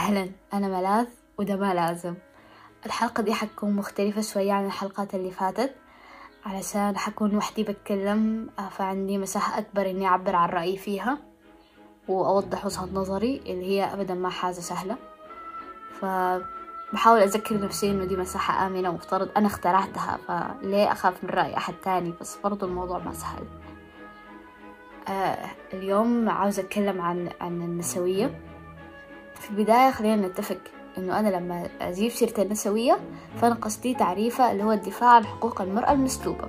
أهلا أنا ملاذ وده ما لازم. الحلقة دي حتكون مختلفة شوية عن الحلقات اللي فاتت علشان حكون وحدي بتكلم فعندي مساحة أكبر إني أعبر عن رأيي فيها وأوضح وجهة نظري اللي هي أبدا ما حاجة سهلة. فبحاول أذكر نفسي إنه دي مساحة آمنة ومفترض أنا اخترعتها فليه أخاف من رأي أحد تاني؟ بس برضو الموضوع ما سهل. آه اليوم عاوزة أتكلم عن عن النسوية. في البداية خلينا نتفق إنه أنا لما أجيب سيرة النسوية فأنا قصدي تعريفها اللي هو الدفاع عن حقوق المرأة المسلوبة.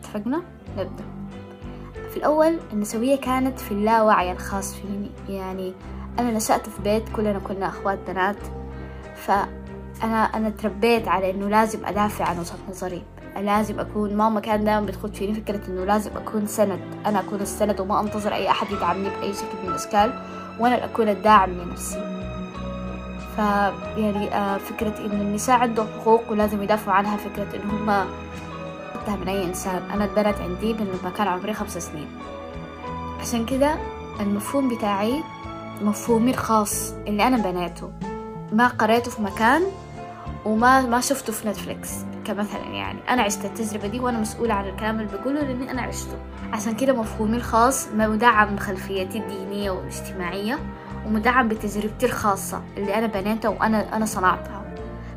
اتفقنا؟ نبدأ. في الأول النسوية كانت في اللاوعي الخاص فيني. يعني أنا نشأت في بيت كلنا كنا أخوات بنات. فأنا أنا تربيت على إنه لازم أدافع عن وجهة نظري. لازم أكون ماما كان دائما بتخد فيني فكرة إنه لازم أكون سند. أنا أكون السند وما أنتظر أي أحد يدعمني بأي شكل من الأشكال. وأنا أكون الداعم لنفسي. فيعني آه فكرة إن النساء عندهم حقوق ولازم يدافعوا عنها فكرة إن هم أكتر من أي إنسان. أنا اتبنت عندي من لما كان عمري خمس سنين. عشان كده المفهوم بتاعي مفهومي الخاص اللي أنا بنيته. ما قريته في مكان وما ما شفته في نتفليكس. كمثلا يعني. أنا عشت التجربة دي وأنا مسؤولة عن الكلام اللي بقوله لأني أنا عشته. عشان كده مفهومي الخاص مدعم بخلفيتي الدينية والاجتماعية ومدعم بتجربتي الخاصة اللي أنا بنيتها وأنا أنا صنعتها.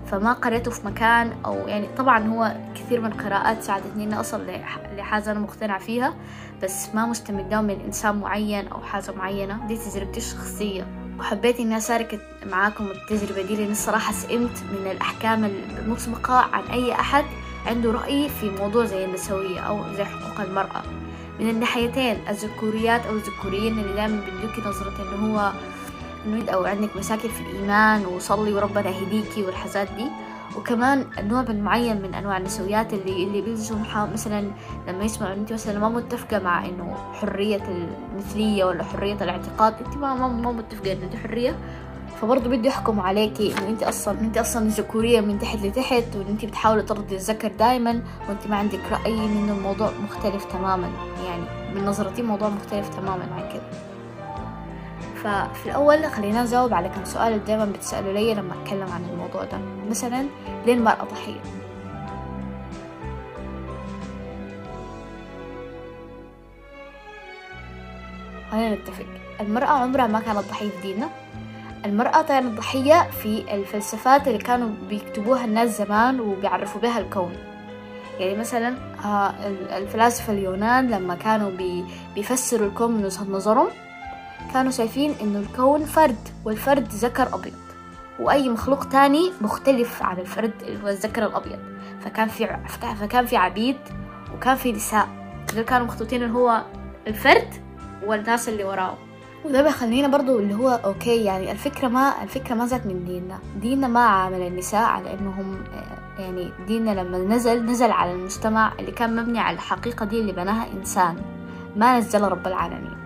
فما قريته في مكان أو يعني طبعا هو كثير من القراءات ساعدتني إني أصل لحاجة أنا مقتنع فيها بس ما مستمد من إنسان معين أو حاجة معينة. دي تجربتي الشخصية. وحبيت إني أشارك معاكم التجربة دي لأن الصراحة سئمت من الأحكام المسبقة عن أي أحد عنده رأي في موضوع زي النسوية أو زي حقوق المرأة. من الناحيتين الذكوريات أو الذكوريين اللي دائما بيدوكي نظرة إنه هو إنه أو عندك مشاكل في الإيمان وصلي وربنا يهديكي والحاجات دي. وكمان نوع معين من أنواع النسويات اللي اللي بيلزم مثلا لما يسمعوا انت مثلا ما متفقة مع إنه حرية المثلية ولا حرية الاعتقاد انت ما ما, متفقة انه دي حرية. فبرضه بده يحكموا عليكي إنه انت أصلا انت أصلا ذكورية من تحت لتحت وإن انت بتحاولي ترضي الذكر دائما وانت ما عندك رأي إنه الموضوع مختلف تماما. يعني من نظرتي موضوع مختلف تماما عن كده. ففي الأول خلينا نجاوب على كم سؤال اللي دايما بتسألوا لي لما أتكلم عن الموضوع ده. مثلا ليه المرأة ضحية؟ خلينا نتفق. المرأة عمرها ما كانت ضحية في ديننا المرأة كانت ضحية في الفلسفات اللي كانوا بيكتبوها الناس زمان وبيعرفوا بها الكون. يعني مثلا الفلاسفة اليونان لما كانوا بيفسروا الكون من وجهة نظرهم كانوا شايفين إنه الكون فرد والفرد ذكر أبيض. وأي مخلوق تاني مختلف عن الفرد اللي هو الذكر الأبيض. فكان في فكان في عبيد وكان في نساء. دول كانوا مخطوطين اللي هو الفرد والناس اللي وراه وده بيخلينا برضو اللي هو أوكي يعني الفكرة ما الفكرة ما جت من ديننا. ديننا ما عامل النساء على إنهم يعني ديننا لما نزل نزل على المجتمع اللي كان مبني على الحقيقة دي اللي بناها إنسان. ما نزل رب العالمين.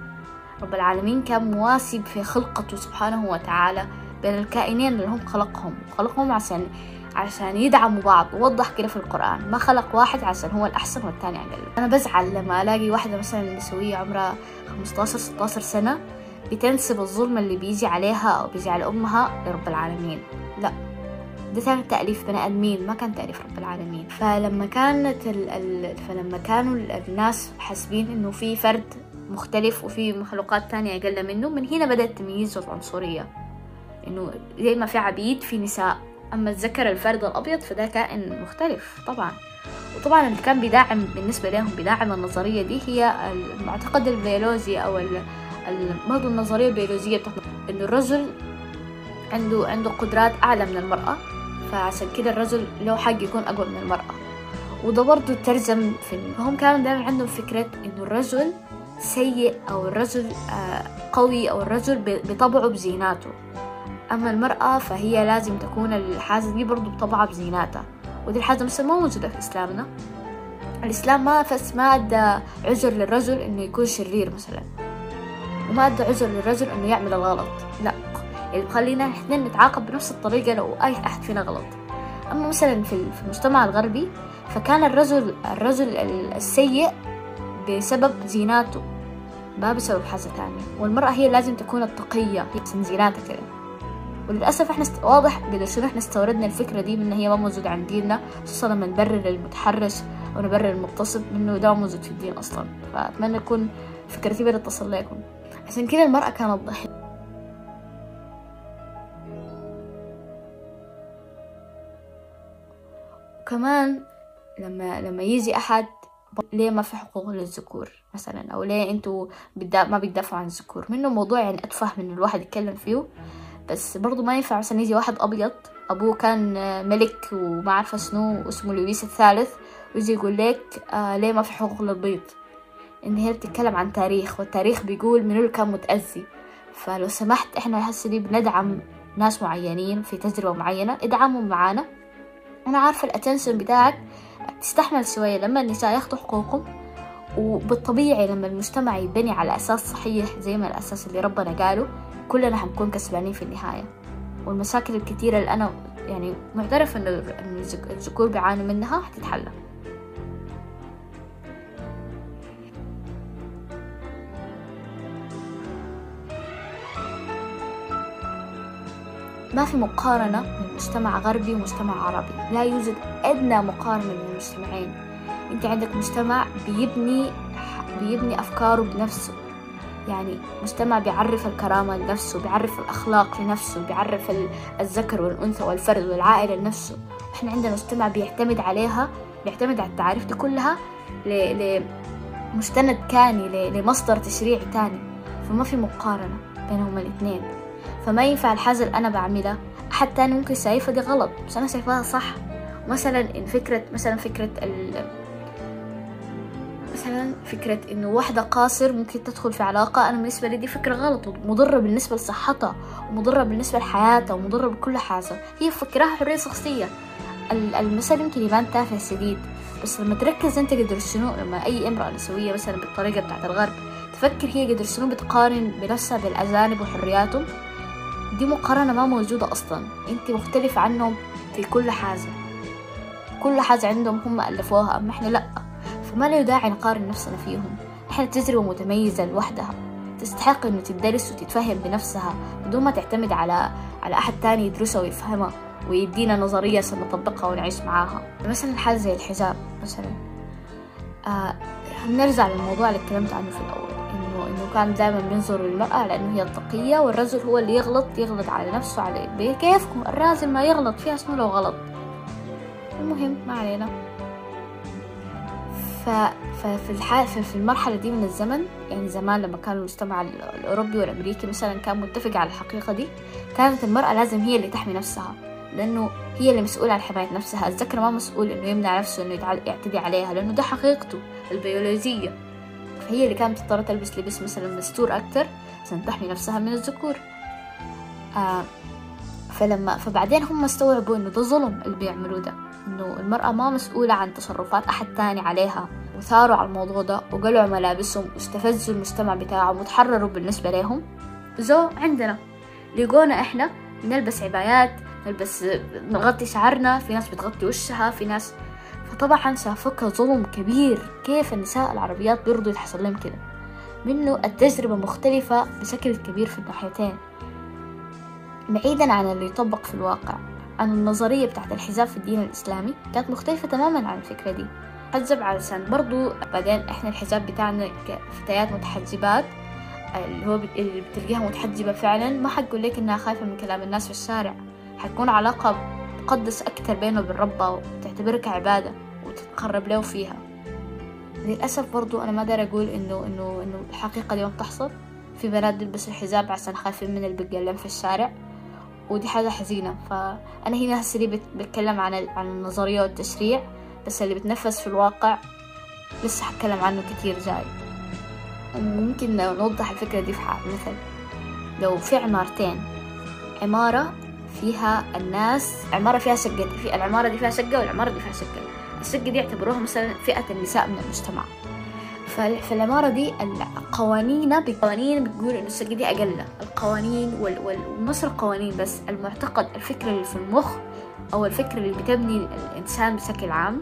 رب العالمين كان مواسب في خلقته سبحانه وتعالى بين الكائنين اللي هم خلقهم. خلقهم عشان عشان يدعموا بعض. ووضح كده في القرآن. ما خلق واحد عشان هو الأحسن والتاني أقل. أنا بزعل لما ألاقي واحدة مثلا نسوية عمرها 15 16 سنة بتنسب الظلم اللي بيجي عليها أو بيجي على أمها لرب العالمين. لا. ده كان تأليف بني آدمين ما كان تأليف رب العالمين. فلما كانت ال... ال... فلما كانوا الناس حاسبين إنه في فرد مختلف وفي مخلوقات تانية أقل منه. من هنا بدأ التمييز والعنصرية إنه زي ما في عبيد في نساء. أما الذكر الفرد الأبيض فده كائن مختلف طبعا. وطبعا اللي كان بيدعم بالنسبة لهم بيدعم النظرية دي هي المعتقد البيولوجي أو برضه النظرية البيولوجية بتاعت إنه الرجل عنده عنده قدرات أعلى من المرأة فعشان كده الرجل له حق يكون أقوى من المرأة. وده برضه ترجم في هم كانوا دايما عندهم فكرة إنه الرجل سيء أو الرجل قوي أو الرجل بطبعه بزيناته. أما المرأة فهي لازم تكون الحاجة دي برضو بطبعها بزيناتها. ودي الحاجة مثلا ما موجودة في إسلامنا. الإسلام ما فس ما أدى عذر للرجل إنه يكون شرير مثلا. وما أدى عذر للرجل إنه يعمل الغلط لا. اللي بخلينا إحنا نتعاقب بنفس الطريقة لو أي أحد فينا غلط. أما مثلا في المجتمع الغربي فكان الرجل الرجل السيء بسبب زيناته. ما بسبب حاجة تانية والمرأة هي لازم تكون التقية عشان زيناتها كده وللأسف إحنا است... واضح قدر شنو إحنا استوردنا الفكرة دي من هي ما موجودة عند ديننا خصوصا لما نبرر المتحرش أو نبرر المغتصب إنه ده موجود في الدين أصلا. فأتمنى يكون فكرتي بدأت تصل لكم. عشان كده المرأة كانت ضحية. وكمان لما لما يجي أحد ليه ما في حقوق للذكور مثلا؟ أو ليه أنتوا بدا ما بتدافعوا عن الذكور؟ منه موضوع يعني أتفه من الواحد يتكلم فيه بس برضو ما ينفع مثلا يجي واحد أبيض أبوه كان ملك وما عارفة شنو اسمه لويس الثالث ويجي يقول لك آه ليه ما في حقوق للبيض؟ إن هي بتتكلم عن تاريخ والتاريخ بيقول منو اللي كان متأذي. فلو سمحت إحنا هسه دي بندعم ناس معينين في تجربة معينة ادعمهم معانا. أنا عارفة الأتنشن بتاعك تستحمل شوية لما النساء ياخدوا حقوقهم وبالطبيعي لما المجتمع يبني على أساس صحيح زي ما الأساس اللي ربنا قاله كلنا حنكون كسبانين في النهاية. والمشاكل الكثيرة اللي أنا يعني معترفة إنه الذكور بيعانوا منها حتتحل. ما في مقارنة بين مجتمع غربي ومجتمع عربي. لا يوجد أدنى مقارنة بين المجتمعين. أنت عندك مجتمع بيبني بيبني أفكاره بنفسه. يعني مجتمع بيعرف الكرامة لنفسه بيعرف الأخلاق لنفسه بيعرف الذكر والأنثى والفرد والعائلة لنفسه. إحنا عندنا مجتمع بيعتمد عليها بيعتمد على التعريف دي كلها لمستند كاني لمصدر تشريع تاني. فما في مقارنة بينهم الاثنين فما ينفع الحاجة اللي أنا بعملها أحد تاني ممكن شايفها دي غلط بس أنا شايفاها صح. مثلا إن فكرة مثلا فكرة ال مثلا فكرة إنه واحدة قاصر ممكن تدخل في علاقة أنا بالنسبة لي دي فكرة غلط ومضرة بالنسبة لصحتها ومضرة بالنسبة لحياتها ومضرة بكل حاجة. هي فكرها حرية شخصية. المثل يمكن يبان تافه شديد بس لما تركز أنت قدر شنو؟ لما أي امرأة نسوية مثلا بالطريقة بتاعت الغرب تفكر هي قدر شنو بتقارن بنفسها بالأجانب وحرياتهم؟ دي مقارنة ما موجودة أصلا. أنت مختلفة عنهم في كل حاجة. كل حاجة عندهم هم ألفوها أما إحنا لأ. فما له داعي نقارن نفسنا فيهم. إحنا تجربة متميزة لوحدها. تستحق إنه تدرس وتتفهم بنفسها بدون ما تعتمد على على أحد تاني يدرسها ويفهمها ويدينا نظرية عشان نطبقها ونعيش معاها. مثلا حاجة زي الحجاب مثلا. آه نرجع للموضوع اللي اتكلمت عنه في الأول. إنه كان دائما بينظر للمرأة لأنه هي التقية والرجل هو اللي يغلط يغلط على نفسه على كيفكم؟ الراجل ما يغلط فيها شنو لو غلط؟ المهم ما علينا. ف... ففي الحال في المرحلة دي من الزمن يعني زمان لما كان المجتمع الأوروبي والأمريكي مثلا كان متفق على الحقيقة دي كانت المرأة لازم هي اللي تحمي نفسها لأنه هي اللي مسؤولة عن حماية نفسها. الذكر ما مسؤول إنه يمنع نفسه إنه يعتدي عليها لأنه ده حقيقته البيولوجية. فهي اللي كانت تضطر تلبس لبس مثلا مستور أكتر عشان تحمي نفسها من الذكور. آه فلما فبعدين هم استوعبوا إنه ده ظلم اللي بيعملوه ده إنه المرأة ما مسؤولة عن تصرفات أحد تاني عليها وثاروا على الموضوع ده وقلعوا ملابسهم واستفزوا المجتمع بتاعهم وتحرروا بالنسبة لهم. جو عندنا لقونا إحنا نلبس عبايات نلبس نغطي شعرنا في ناس بتغطي وشها في ناس فطبعا شافوك ظلم كبير. كيف النساء العربيات بيرضوا يتحصل لهم كده؟ منه التجربة مختلفة بشكل كبير في الناحيتين. بعيدا عن اللي يطبق في الواقع عن النظرية بتاعت الحجاب في الدين الإسلامي كانت مختلفة تماما عن الفكرة دي. حجب علشان برضو بعدين إحنا الحجاب بتاعنا كفتيات متحجبات اللي هو اللي بتلقيها متحجبة فعلا ما حقول لك إنها خايفة من كلام الناس في الشارع. حتكون علاقة تقدس أكتر بينه وبين ربها وتعتبرها كعبادة. وتتقرب له فيها. للأسف برضو أنا ما دار أقول إنه إنه إنه الحقيقة ما بتحصل في بنات بيلبسوا الحجاب عشان خايفين من اللي في الشارع ودي حاجة حزينة. فأنا هنا هسه بتكلم عن عن النظرية والتشريع بس اللي بتنفذ في الواقع لسه حتكلم عنه كتير جاي. وممكن نوضح الفكرة دي في حال مثل لو في عمارتين عمارة فيها الناس عمارة فيها شقة في العمارة دي فيها شقة والعمارة دي فيها شقة. الشقة دي يعتبروها مثلا فئة النساء من المجتمع. فالعمارة دي القوانين بقوانين بتقول إنه الشقة دي أقل. القوانين ومش القوانين بس. المعتقد الفكرة اللي في المخ أو الفكرة اللي بتبني الإنسان بشكل عام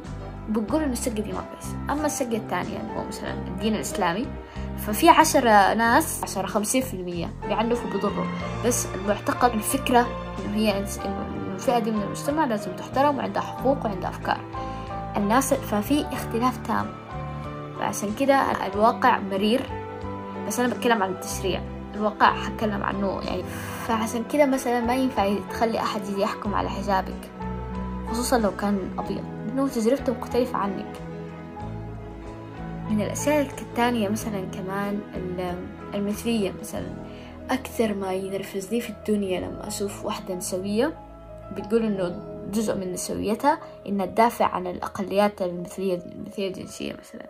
بتقول إنه الشقة دي ما كويسة أما الشقة الثانية اللي هو مثلا الدين الإسلامي ففي عشرة ناس عشرة خمسين في المية بيعنفوا بيضروا بس المعتقد الفكرة إنه هي إنه الفئة دي من المجتمع لازم تحترم وعندها حقوق وعندها أفكار. الناس ففي اختلاف تام. فعشان كده الواقع مرير. بس أنا بتكلم عن التشريع. الواقع حتكلم عنه يعني. فعشان كده مثلا ما ينفع تخلي أحد يحكم على حجابك. خصوصا لو كان أبيض. لأنه تجربته مختلفة عنك. من الأشياء الثانية مثلا كمان المثلية مثلا. أكثر ما ينرفزني في الدنيا لما أشوف واحدة نسوية بتقول إنه جزء من نسويتها إنها تدافع عن الأقليات المثلية المثلية الجنسية مثلا.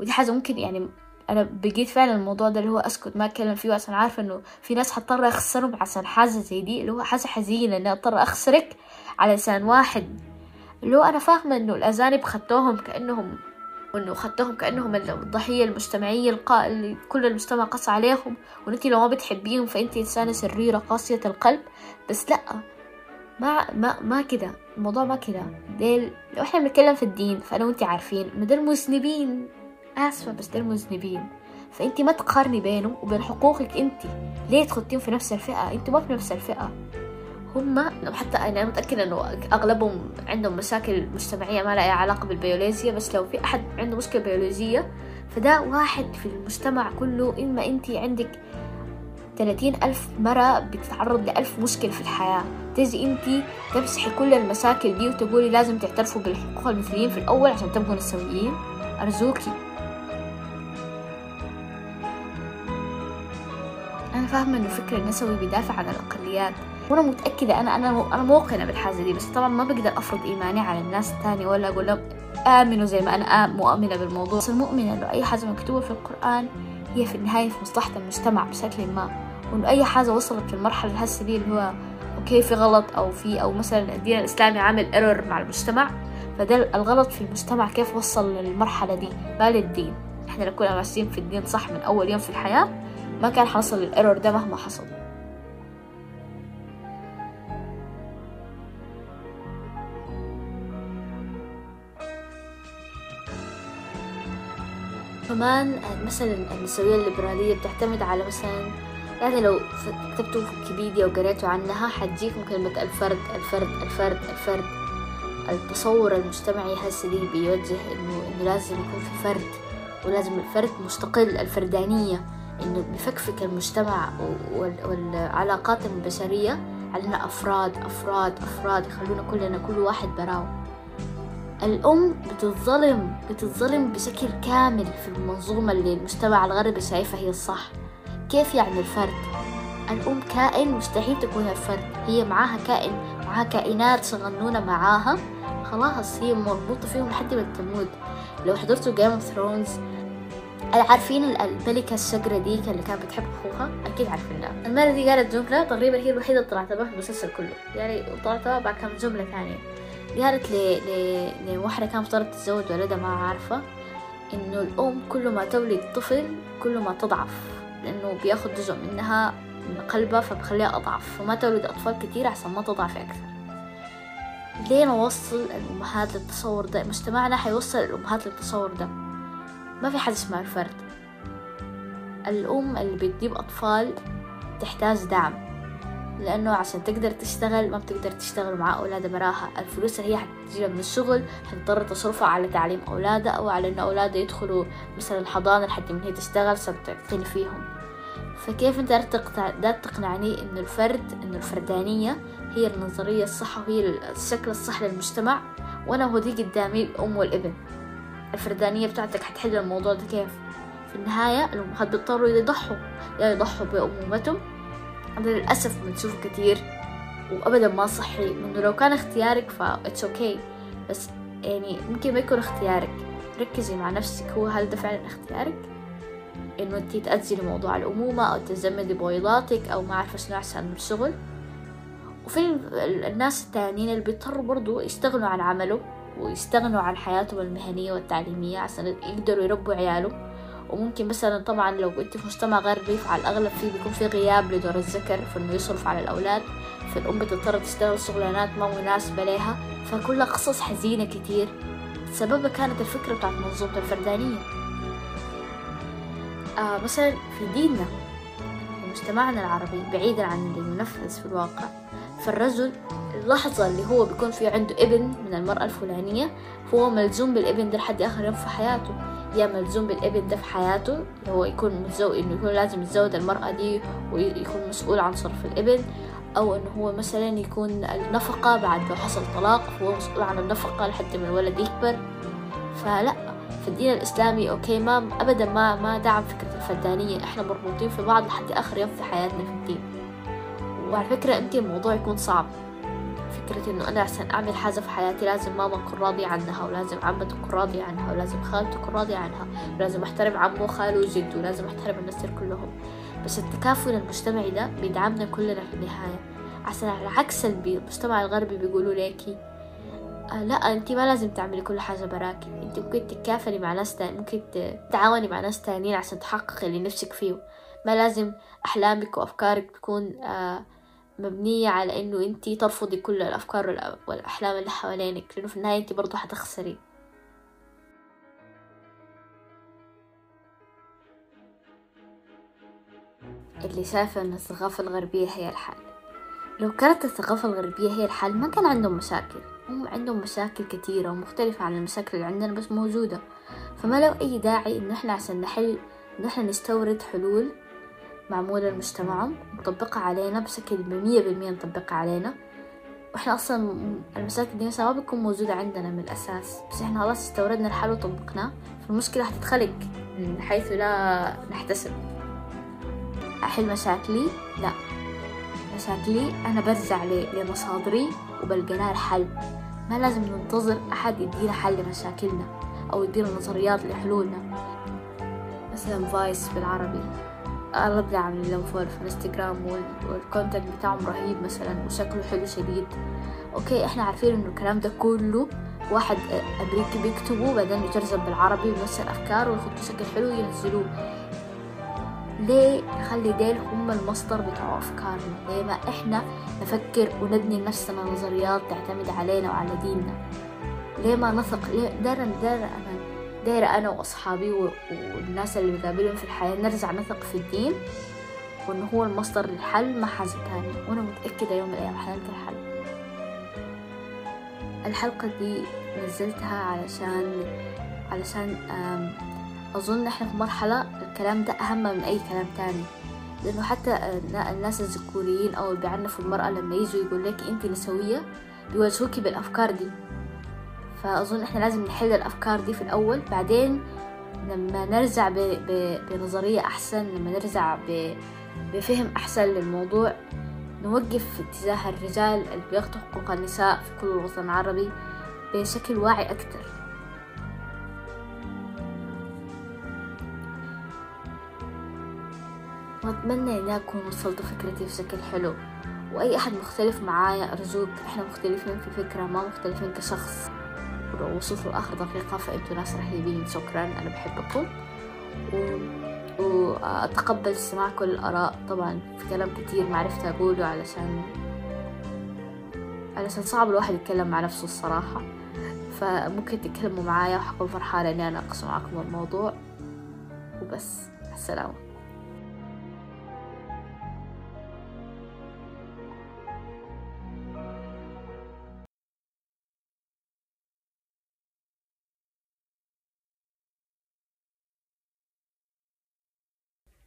ودي حاجة ممكن يعني أنا بقيت فعلا الموضوع ده اللي هو أسكت ما أتكلم فيه عشان عارفة إنه في ناس حضطر أخسرهم عشان حاجة زي دي اللي هو حاجة حزينة إني أضطر أخسرك على لسان واحد. اللي هو أنا فاهمة إنه الأجانب خدوهم كأنهم وإنه خدتهم كأنهم الضحية المجتمعية القا... اللي كل المجتمع قص عليهم. وإنتي لو ما بتحبيهم فإنتي إنسانة شريرة قاسية القلب. بس لأ ما ما ما كده الموضوع ما كده. ديل لو إحنا بنتكلم في الدين فأنا وإنتي عارفين إنه دول مذنبين. آسفة بس دول مذنبين. فأنتي ما تقارني بينهم وبين حقوقك أنتي. ليه تخطيهم في نفس الفئة؟ أنتوا ما في نفس الفئة. هم حتى أنا متأكدة إنه أغلبهم عندهم مشاكل مجتمعية ما لها علاقة بالبيولوجيا بس لو في أحد عنده مشكلة بيولوجية فده واحد في المجتمع كله. إما أنت عندك ثلاثين ألف مرة بتتعرض لألف مشكلة في الحياة. تجي أنت تمسحي كل المشاكل دي وتقولي لازم تعترفوا بالحقوق المثليين في الأول عشان تبقوا نسويين. أرجوكي. أنا فاهمة إنه فكر النسوي بيدافع عن الأقليات. وأنا متأكدة أنا أنا أنا موقنة بالحاجة دي بس طبعا ما بقدر أفرض إيماني على الناس الثانية ولا أقول لهم آمنوا زي ما أنا مؤمنة بالموضوع. بس المؤمنه إنه أي حاجة مكتوبة في القرآن هي في النهاية في مصلحة المجتمع بشكل ما. وإنه أي حاجة وصلت في المرحلة الهسه دي اللي هو okay في غلط أو في أو مثلا الدين الإسلامي عامل error مع المجتمع فده الغلط في المجتمع كيف وصل للمرحلة دي؟ ما للدين. إحنا لو كنا ماشيين في الدين صح من أول يوم في الحياة ما كان حصل ال error ده مهما حصل. كمان مثلا النسوية الليبرالية بتعتمد على مثلا يعني لو كتبتوا في ويكيبيديا وقريتوا عنها حتجيكم كلمة الفرد الفرد الفرد الفرد. التصور المجتمعي هسه دي بيوجه انه إنه لازم يكون في فرد ولازم الفرد مستقل الفردانية. إنه بيفكفك المجتمع والعلاقات البشرية علينا أفراد أفراد أفراد. يخلونا كلنا كل واحد براو الأم بتتظلم بتتظلم بشكل كامل في المنظومة اللي المجتمع الغربي شايفها هي الصح. كيف يعني الفرد؟ الأم كائن مستحيل تكون الفرد. هي معاها كائن معاها كائنات صغنونة معاها. خلاص هي مربوطة فيهم لحد ما تموت. لو حضرتوا Game of Thrones عارفين الملكة الشقرة ديك اللي كانت بتحب أخوها؟ أكيد عارفينها. المرة دي قالت جملة تقريبا هي الوحيدة اللي طلعت في المسلسل كله. يعني طلعتها بعد كم جملة ثانية قالت ل... ل... لواحدة كانت مفترض تتزوج ولدها ما عارفة إنه الأم كل ما تولد طفل كل ما تضعف. لأنه بياخد جزء منها من قلبها فبخليها أضعف. فما تولد أطفال كتير عشان ما تضعف أكثر. ليه نوصل الأمهات للتصور ده؟ مجتمعنا حيوصل الأمهات للتصور ده. ما في حد اسمه الفرد. الأم اللي بتجيب أطفال تحتاج دعم. لأنه عشان تقدر تشتغل ما بتقدر تشتغل مع أولادها براها. الفلوس اللي هي حتجيبها من الشغل حتضطر تصرفها على تعليم أولادها أو على إنه أولادها يدخلوا مثلا الحضانة لحد من هي تشتغل ستعتني فيهم. فكيف انت لا تقنعني انه الفرد انه الفردانية هي النظرية الصح وهي الشكل الصح للمجتمع وأنا هو دي قدامي الأم والابن. الفردانية بتاعتك حتحل الموضوع ده كيف؟ في النهاية الأمهات بيضطروا يضحوا يا يضحوا بأمومتهم. هذا للأسف بنشوف كتير وأبدا ما صحي إنه لو كان اختيارك فا it's okay بس يعني ممكن ما يكون اختيارك. ركزي مع نفسك هو هل ده فعلا اختيارك؟ إنه انتي تأجلي موضوع الأمومة أو تجمدي بويضاتك أو ما عارفة شنو أحسن من الشغل. وفي الناس التانيين اللي بيضطروا برضو يستغنوا عن عمله ويستغنوا عن حياتهم المهنية والتعليمية عشان يقدروا يربوا عياله. وممكن مثلا طبعا لو انت في مجتمع غربي فعلى الأغلب فيه بيكون في غياب لدور الذكر في إنه يصرف على الأولاد. فالأم بتضطر تشتغل شغلانات ما مناسبة لها فكلها قصص حزينة كتير. سببها كانت الفكرة بتاعت منظومة الفردانية. آه مثلا في ديننا في مجتمعنا العربي بعيدا عن اللي ينفذ في الواقع فالرجل اللحظة اللي هو بيكون في عنده ابن من المرأة الفلانية فهو ملزوم بالابن ده لحد آخر يوم في حياته. يا ملزوم بالابن ده في حياته اللي هو يكون متزوج إنه يكون لازم يتزوج المرأة دي ويكون مسؤول عن صرف الابن أو إنه هو مثلا يكون النفقة بعد لو حصل طلاق فهو مسؤول عن النفقة لحد ما الولد يكبر. فلا في الدين الإسلامي أوكي ما أبدا ما ما دعم فكرة الفدانية. إحنا مربوطين في بعض لحد آخر يوم في حياتنا في الدين. وعلى فكرة يمكن الموضوع يكون صعب. فكرة إنه أنا عشان أعمل حاجة في حياتي لازم ماما تكون راضية عنها ولازم عمتي تكون راضية عنها ولازم خالتي تكون راضية عنها ولازم أحترم عمه وخاله وجده ولازم أحترم الناس كلهم. بس التكافل المجتمعي ده بيدعمنا كلنا في النهاية. عشان على عكس المجتمع الغربي بيقولوا ليكي آه لا انت ما لازم تعملي كل حاجة براكي. انت ممكن تتكافلي مع ناس تاني ممكن تتعاوني مع ناس تانيين عشان تحققي اللي نفسك فيه. ما لازم أحلامك وأفكارك تكون آه مبنية على إنه أنتي ترفضي كل الأفكار والأحلام اللي حوالينك لأنه في النهاية أنتي برضو حتخسري. اللي شايفة إن الثقافة الغربية هي الحل. لو كانت الثقافة الغربية هي الحل ما كان عندهم مشاكل. هم عندهم مشاكل كثيرة ومختلفة عن المشاكل اللي عندنا بس موجودة. فما له أي داعي إنه إحنا عشان نحل إنه إحنا نستورد حلول معمولة لمجتمعهم نطبقها علينا بشكل مية بالمية نطبقها علينا وإحنا أصلا المشاكل دي ما بتكون موجودة عندنا من الأساس بس إحنا خلاص استوردنا الحل وطبقناه فالمشكلة حتتخلق من حيث لا نحتسب. أحل مشاكلي؟ لا. مشاكلي أنا برجع لمصادري وبلقى لها الحل. ما لازم ننتظر أحد يدينا حل لمشاكلنا أو يدينا نظريات لحلولنا. مثلا Vice بالعربي. أغلبنا عاملين لهم follow في الإنستغرام وال content بتاعهم رهيب مثلا وشكله حلو شديد. okay إحنا عارفين إنه الكلام ده كله واحد أمريكي بيكتبه بعدين يترجم بالعربي ويمثل أفكار ويحطوا شكل حلو ينزلوه ليه نخلي ديل هم المصدر بتاع أفكارنا ليه ما إحنا نفكر ونبني لنفسنا نظريات تعتمد علينا وعلى ديننا؟ ليه ما نثق؟ دايرة دايرة أنا دايرة أنا وأصحابي والناس اللي بقابلهم في الحياة نرجع نثق في الدين وإنه هو المصدر للحل ما حاجة تانية. وأنا متأكدة يوم من الأيام حنلقى الحل. الحلقة دي نزلتها علشان علشان أظن إحنا في مرحلة الكلام ده أهم من أي كلام تاني. لأنه حتى الناس الذكوريين أو اللي بيعنفوا المرأة لما يجوا يقول لك أنت نسوية بيواجهوكي بالأفكار دي. فأظن إحنا لازم نحل الأفكار دي في الأول بعدين لما نرجع ب... ب... بنظرية أحسن لما نرجع ب... بفهم أحسن للموضوع نوقف في اتجاه الرجال اللي بياخدوا حقوق النساء في كل الوطن العربي بشكل واعي أكتر. وأتمنى إني أكون وصلت فكرتي بشكل حلو. وأي أحد مختلف معايا أرجوك إحنا مختلفين في فكرة ما مختلفين كشخص. ولو وصلتوا لآخر دقيقة فأنتوا ناس رهيبين شكرا أنا بحبكم. و... وأتقبل استماع كل الآراء. طبعا في كلام كتير ما عرفت أقوله علشان علشان صعب الواحد يتكلم مع نفسه الصراحة. فممكن تتكلموا معايا وحكون فرحانة إني أنا أقسم معاكم الموضوع. وبس السلامة.